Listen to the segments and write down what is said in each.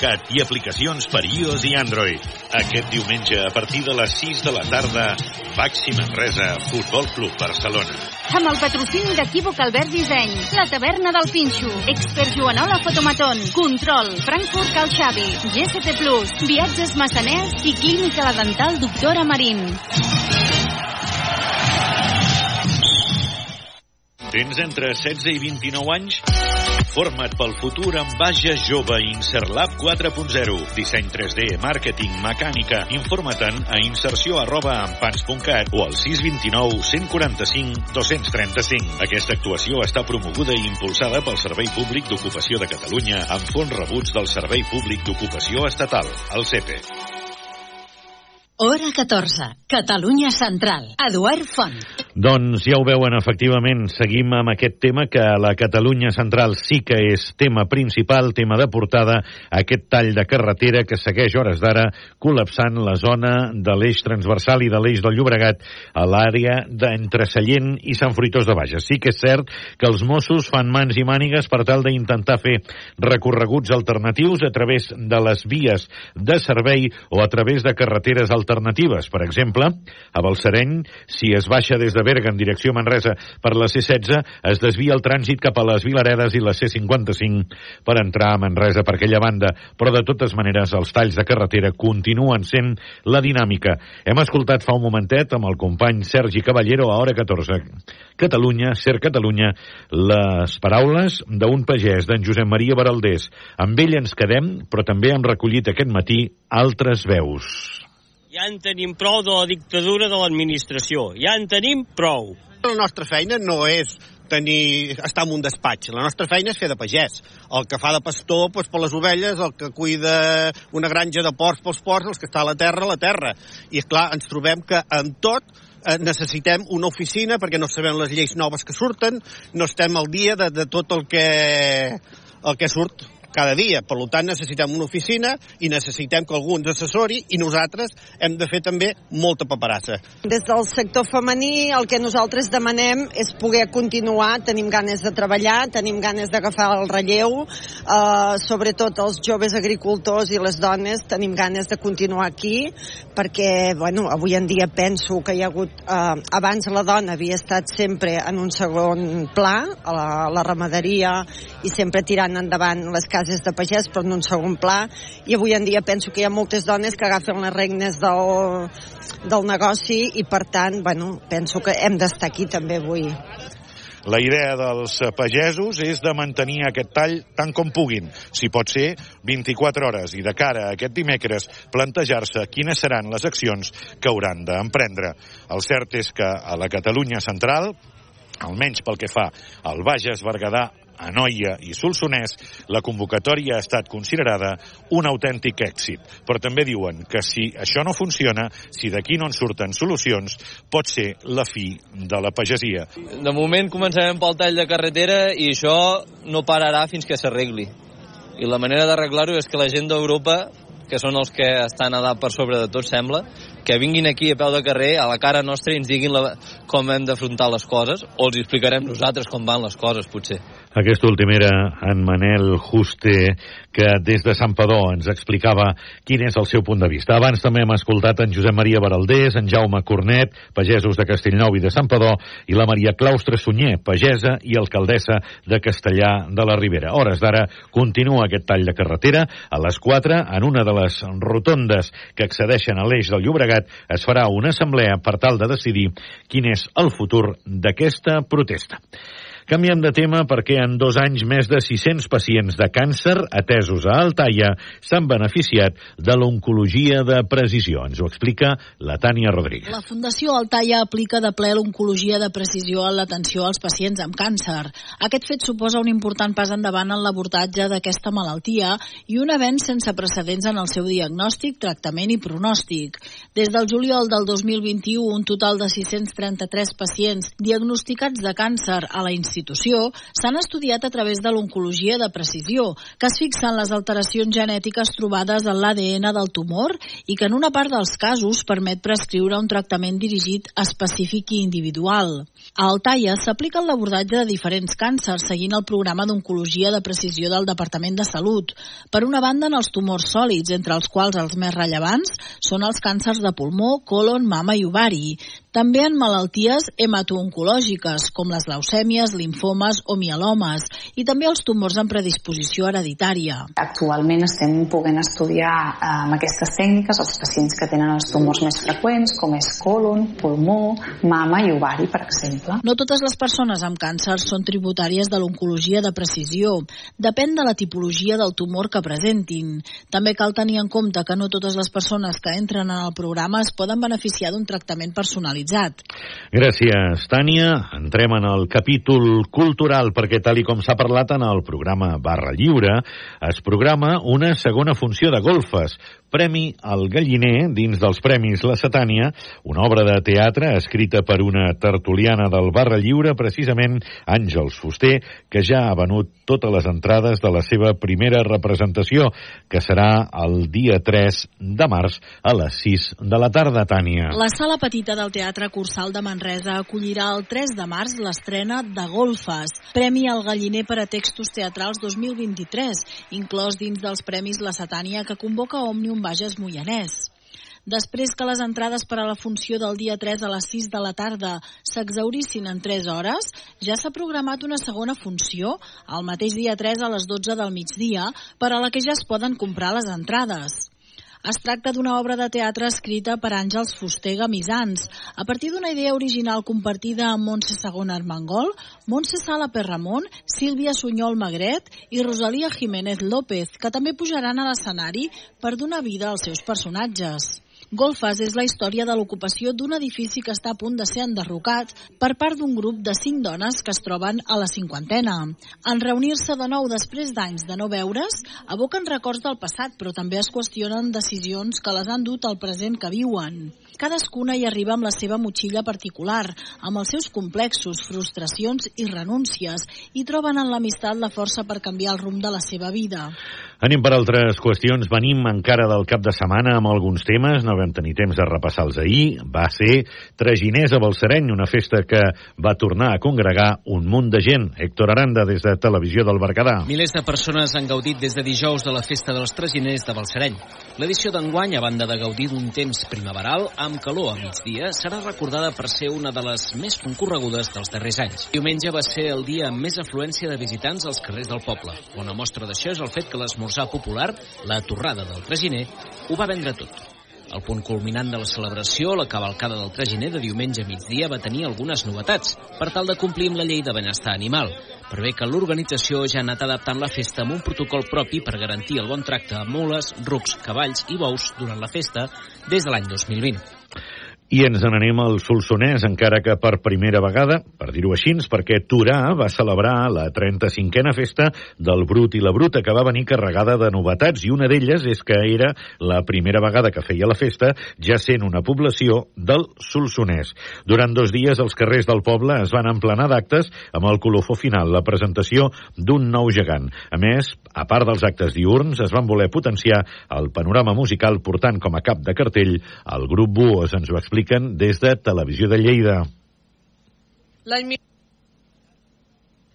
empanys.cat i aplicacions per iOS i Android. Aquest diumenge, a partir de les 6 de la tarda, Baxi Manresa, Futbol Club Barcelona. Amb el patrocini d'Equívoc Albert Disseny, la taverna del Pinxo, Expert Joanola Fotomaton, Control, Frankfurt Cal Xavi, GST Plus, Viatges Massaners i Clínica La Dental Doctora Marín. Tens entre 16 i 29 anys? Forma't pel futur amb Baja Jove Inserlab 4.0. Disseny 3D, màrqueting, mecànica. Informa't a inserció arroba o al 629 145 235. Aquesta actuació està promoguda i impulsada pel Servei Públic d'Ocupació de Catalunya amb fons rebuts del Servei Públic d'Ocupació Estatal, el CEPE. Hora 14. Catalunya Central. Eduard Font. Doncs ja ho veuen, efectivament, seguim amb aquest tema que la Catalunya Central sí que és tema principal, tema de portada, aquest tall de carretera que segueix hores d'ara col·lapsant la zona de l'eix transversal i de l'eix del Llobregat a l'àrea d'entre Sallent i Sant Fruitós de Bages. Sí que és cert que els Mossos fan mans i mànigues per tal d'intentar fer recorreguts alternatius a través de les vies de servei o a través de carreteres alternatives alternatives. Per exemple, a Balsareny, si es baixa des de Berga en direcció Manresa per la C16, es desvia el trànsit cap a les Vilaredes i la C55 per entrar a Manresa per aquella banda. Però, de totes maneres, els talls de carretera continuen sent la dinàmica. Hem escoltat fa un momentet amb el company Sergi Caballero a hora 14. Catalunya, Ser Catalunya, les paraules d'un pagès, d'en Josep Maria Baraldés. Amb ell ens quedem, però també hem recollit aquest matí altres veus. Ja en tenim prou de la dictadura de l'administració. Ja en tenim prou. La nostra feina no és tenir, estar en un despatx. La nostra feina és fer de pagès. El que fa de pastor doncs, per les ovelles, el que cuida una granja de porcs pels porcs, els que està a la terra, a la terra. I, clar, ens trobem que en tot eh, necessitem una oficina perquè no sabem les lleis noves que surten, no estem al dia de, de tot el que, el que surt cada dia. Per tant, necessitem una oficina i necessitem que algú ens assessori i nosaltres hem de fer també molta paperassa. Des del sector femení el que nosaltres demanem és poder continuar, tenim ganes de treballar, tenim ganes d'agafar el relleu, eh, sobretot els joves agricultors i les dones tenim ganes de continuar aquí perquè, bueno, avui en dia penso que hi ha hagut, eh, abans la dona havia estat sempre en un segon pla, la, la ramaderia i sempre tirant endavant les cases cases de pagès, però en un segon pla, i avui en dia penso que hi ha moltes dones que agafen les regnes del, del negoci i, per tant, bueno, penso que hem d'estar aquí també avui. La idea dels pagesos és de mantenir aquest tall tant com puguin, si pot ser 24 hores, i de cara a aquest dimecres plantejar-se quines seran les accions que hauran d'emprendre. El cert és que a la Catalunya central, almenys pel que fa al Bages, Berguedà, Anoia i Solsonès, la convocatòria ha estat considerada un autèntic èxit. Però també diuen que si això no funciona, si d'aquí no en surten solucions, pot ser la fi de la pagesia. De moment començarem pel tall de carretera i això no pararà fins que s'arregli. I la manera d'arreglar-ho és que la gent d'Europa, que són els que estan a dalt per sobre de tot, sembla, que vinguin aquí a peu de carrer, a la cara nostra, i ens diguin la, com hem d'afrontar les coses, o els explicarem nosaltres com van les coses, potser. Aquest últim era en Manel Juste, que des de Sant Padó ens explicava quin és el seu punt de vista. Abans també hem escoltat en Josep Maria Baraldés, en Jaume Cornet, pagesos de Castellnou i de Sant Padó, i la Maria Claustre Sunyer, pagesa i alcaldessa de Castellà de la Ribera. Hores d'ara continua aquest tall de carretera. A les 4, en una de les rotondes que accedeixen a l'eix del Llobregat, es farà una assemblea per tal de decidir quin és el futur d'aquesta protesta. Canviem de tema perquè en dos anys més de 600 pacients de càncer atesos a Altaia s'han beneficiat de l'oncologia de precisió. Ens ho explica la Tània Rodríguez. La Fundació Altaia aplica de ple l'oncologia de precisió en l'atenció als pacients amb càncer. Aquest fet suposa un important pas endavant en l'abordatge d'aquesta malaltia i un avenç sense precedents en el seu diagnòstic, tractament i pronòstic. Des del juliol del 2021, un total de 633 pacients diagnosticats de càncer a la institució institució s'han estudiat a través de l'oncologia de precisió, que es fixa en les alteracions genètiques trobades en l'ADN del tumor i que en una part dels casos permet prescriure un tractament dirigit específic i individual. A Altaia s'aplica l'abordatge de diferents càncers seguint el programa d'oncologia de precisió del Departament de Salut. Per una banda, en els tumors sòlids, entre els quals els més rellevants són els càncers de pulmó, colon, mama i ovari. També en malalties hematooncològiques, com les leucèmies, linfomes o mielomes, i també els tumors amb predisposició hereditària. Actualment estem podent estudiar eh, amb aquestes tècniques els pacients que tenen els tumors més freqüents, com és colon, pulmó, mama i ovari, per exemple. No totes les persones amb càncer són tributàries de l'oncologia de precisió. Depèn de la tipologia del tumor que presentin. També cal tenir en compte que no totes les persones que entren en el programa es poden beneficiar d'un tractament personalitzat actualitzat. Gràcies, Tània. Entrem en el capítol cultural, perquè tal i com s'ha parlat en el programa Barra Lliure, es programa una segona funció de golfes, Premi al Galliner, dins dels Premis La Satània, una obra de teatre escrita per una tertuliana del Barra Lliure, precisament Àngels Fuster, que ja ha venut totes les entrades de la seva primera representació, que serà el dia 3 de març a les 6 de la tarda, Tània. La sala petita del Teatre Cursal de Manresa acollirà el 3 de març l'estrena de Golfes, Premi al Galliner per a Textos Teatrals 2023, inclòs dins dels Premis La Satània que convoca Òmnium Bages Moianès. Després que les entrades per a la funció del dia 3 a les 6 de la tarda s'exaurissin en 3 hores, ja s'ha programat una segona funció, el mateix dia 3 a les 12 del migdia, per a la que ja es poden comprar les entrades. Es tracta d'una obra de teatre escrita per Àngels Fuster Gamisans, a partir d'una idea original compartida amb Montse Segona Armengol, Montse Sala Perramon, Sílvia Sunyol Magret i Rosalia Jiménez López, que també pujaran a l'escenari per donar vida als seus personatges. Golfes és la història de l'ocupació d'un edifici que està a punt de ser enderrocat per part d'un grup de cinc dones que es troben a la cinquantena. En reunir-se de nou després d'anys de no veure's, aboquen records del passat, però també es qüestionen decisions que les han dut al present que viuen. Cadascuna hi arriba amb la seva motxilla particular, amb els seus complexos, frustracions i renúncies, i troben en l'amistat la força per canviar el rumb de la seva vida. Anem per altres qüestions. Venim encara del cap de setmana amb alguns temes. No vam tenir temps de repassar-los ahir. Va ser Traginers a Balsareny, una festa que va tornar a congregar un munt de gent. Héctor Aranda, des de Televisió del Berguedà. Milers de persones han gaudit des de dijous de la festa dels Traginers de Balsareny. L'edició d'enguany, a banda de gaudir d'un temps primaveral, amb calor a migdia, serà recordada per ser una de les més concorregudes dels darrers anys. Diumenge va ser el dia amb més afluència de visitants als carrers del poble. Una mostra d'això és el fet que l'esmorzar popular, la torrada del traginer, ho va vendre tot. El punt culminant de la celebració, la cavalcada del traginer de diumenge a migdia va tenir algunes novetats, per tal de complir amb la llei de benestar animal, per bé que l'organització ja ha anat adaptant la festa amb un protocol propi per garantir el bon tracte a mules, rucs, cavalls i bous durant la festa des de l'any 2020. I ens n'anem al Solsonès, encara que per primera vegada, per dir-ho així, perquè Turà va celebrar la 35a festa del Brut i la Bruta, que va venir carregada de novetats, i una d'elles és que era la primera vegada que feia la festa, ja sent una població del Solsonès. Durant dos dies els carrers del poble es van emplenar d'actes amb el colofó final, la presentació d'un nou gegant. A més, a part dels actes diurns, es van voler potenciar el panorama musical portant com a cap de cartell el grup Buos, ens ho expliquen des de Televisió de Lleida. L'any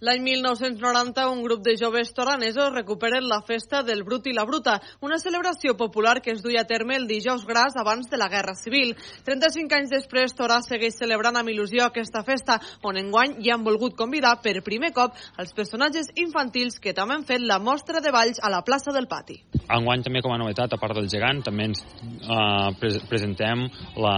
L'any 1990, un grup de joves toranesos recuperen la festa del Brut i la Bruta, una celebració popular que es duia a terme el dijous gras abans de la Guerra Civil. 35 anys després, Torà segueix celebrant amb il·lusió aquesta festa, on enguany hi han volgut convidar per primer cop els personatges infantils que també han fet la mostra de balls a la plaça del Pati. Enguany també com a novetat, a part del gegant, també ens eh, pre presentem la,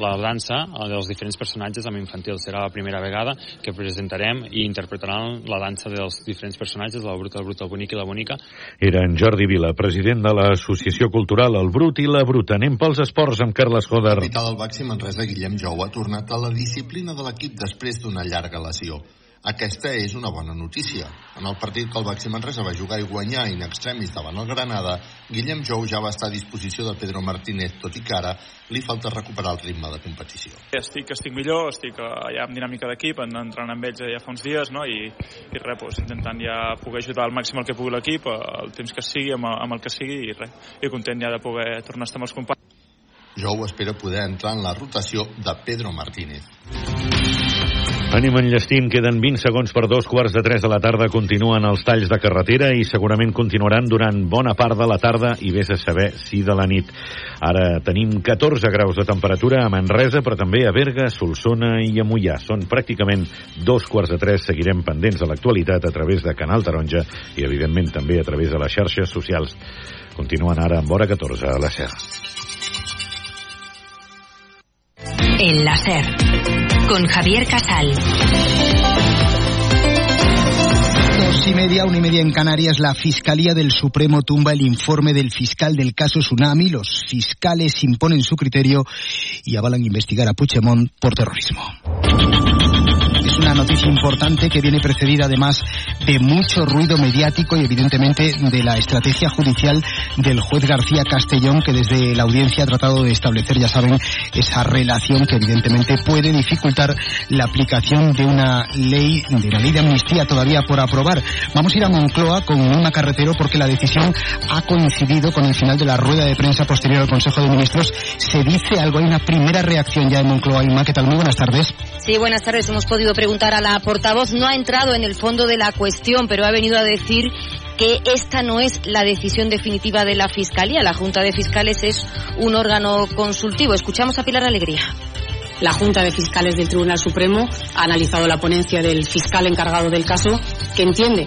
la dansa dels diferents personatges amb infantils. Serà la primera vegada que presentarem i interpretaran la dansa dels diferents personatges, la Bruta, el Brut, el Bonic i la Bonica. Era en Jordi Vila, president de l'Associació Cultural El Brut i la Bruta. Anem pels esports amb Carles Joder. Capital del Baxi Manresa, Guillem Jou ha tornat a la disciplina de l'equip després d'una llarga lesió. Aquesta és una bona notícia. En el partit que el Baxi Manresa va jugar i guanyar in extremis davant el Granada, Guillem Jou ja va estar a disposició de Pedro Martínez, tot i que ara li falta recuperar el ritme de competició. Estic, estic millor, estic ja amb dinàmica d'equip, entrant amb ells ja fa uns dies, no? I, i res, doncs, intentant ja poder ajudar al màxim el que pugui l'equip, el temps que sigui, amb, amb el que sigui, i res, i content ja de poder tornar a estar amb els companys. Jou espera poder entrar en la rotació de Pedro Martínez. Anem enllestint, queden 20 segons per dos quarts de 3 de la tarda, continuen els talls de carretera i segurament continuaran durant bona part de la tarda i vés a saber si de la nit. Ara tenim 14 graus de temperatura a Manresa, però també a Berga, Solsona i a Mollà. Són pràcticament dos quarts de tres, seguirem pendents de l'actualitat a través de Canal Taronja i evidentment també a través de les xarxes socials. Continuen ara amb hora 14 a la SER. El láser con Javier Casal. Dos y media, una y media en Canarias, la Fiscalía del Supremo tumba el informe del fiscal del caso Tsunami. Los fiscales imponen su criterio y avalan investigar a Puigdemont por terrorismo. Es una noticia importante que viene precedida además de mucho ruido mediático y evidentemente de la estrategia judicial del juez García Castellón que desde la audiencia ha tratado de establecer, ya saben, esa relación que evidentemente puede dificultar la aplicación de una ley, de la ley de amnistía todavía por aprobar. Vamos a ir a Moncloa con una carretero porque la decisión ha coincidido con el final de la rueda de prensa posterior al Consejo de Ministros. Se dice algo, hay una primera reacción ya en Moncloa. Inma, ¿qué tal? Muy buenas tardes. Sí, buenas tardes. Hemos podido preguntar a la portavoz. No ha entrado en el fondo de la pero ha venido a decir que esta no es la decisión definitiva de la Fiscalía. La Junta de Fiscales es un órgano consultivo. Escuchamos a Pilar Alegría. La Junta de Fiscales del Tribunal Supremo ha analizado la ponencia del fiscal encargado del caso, que entiende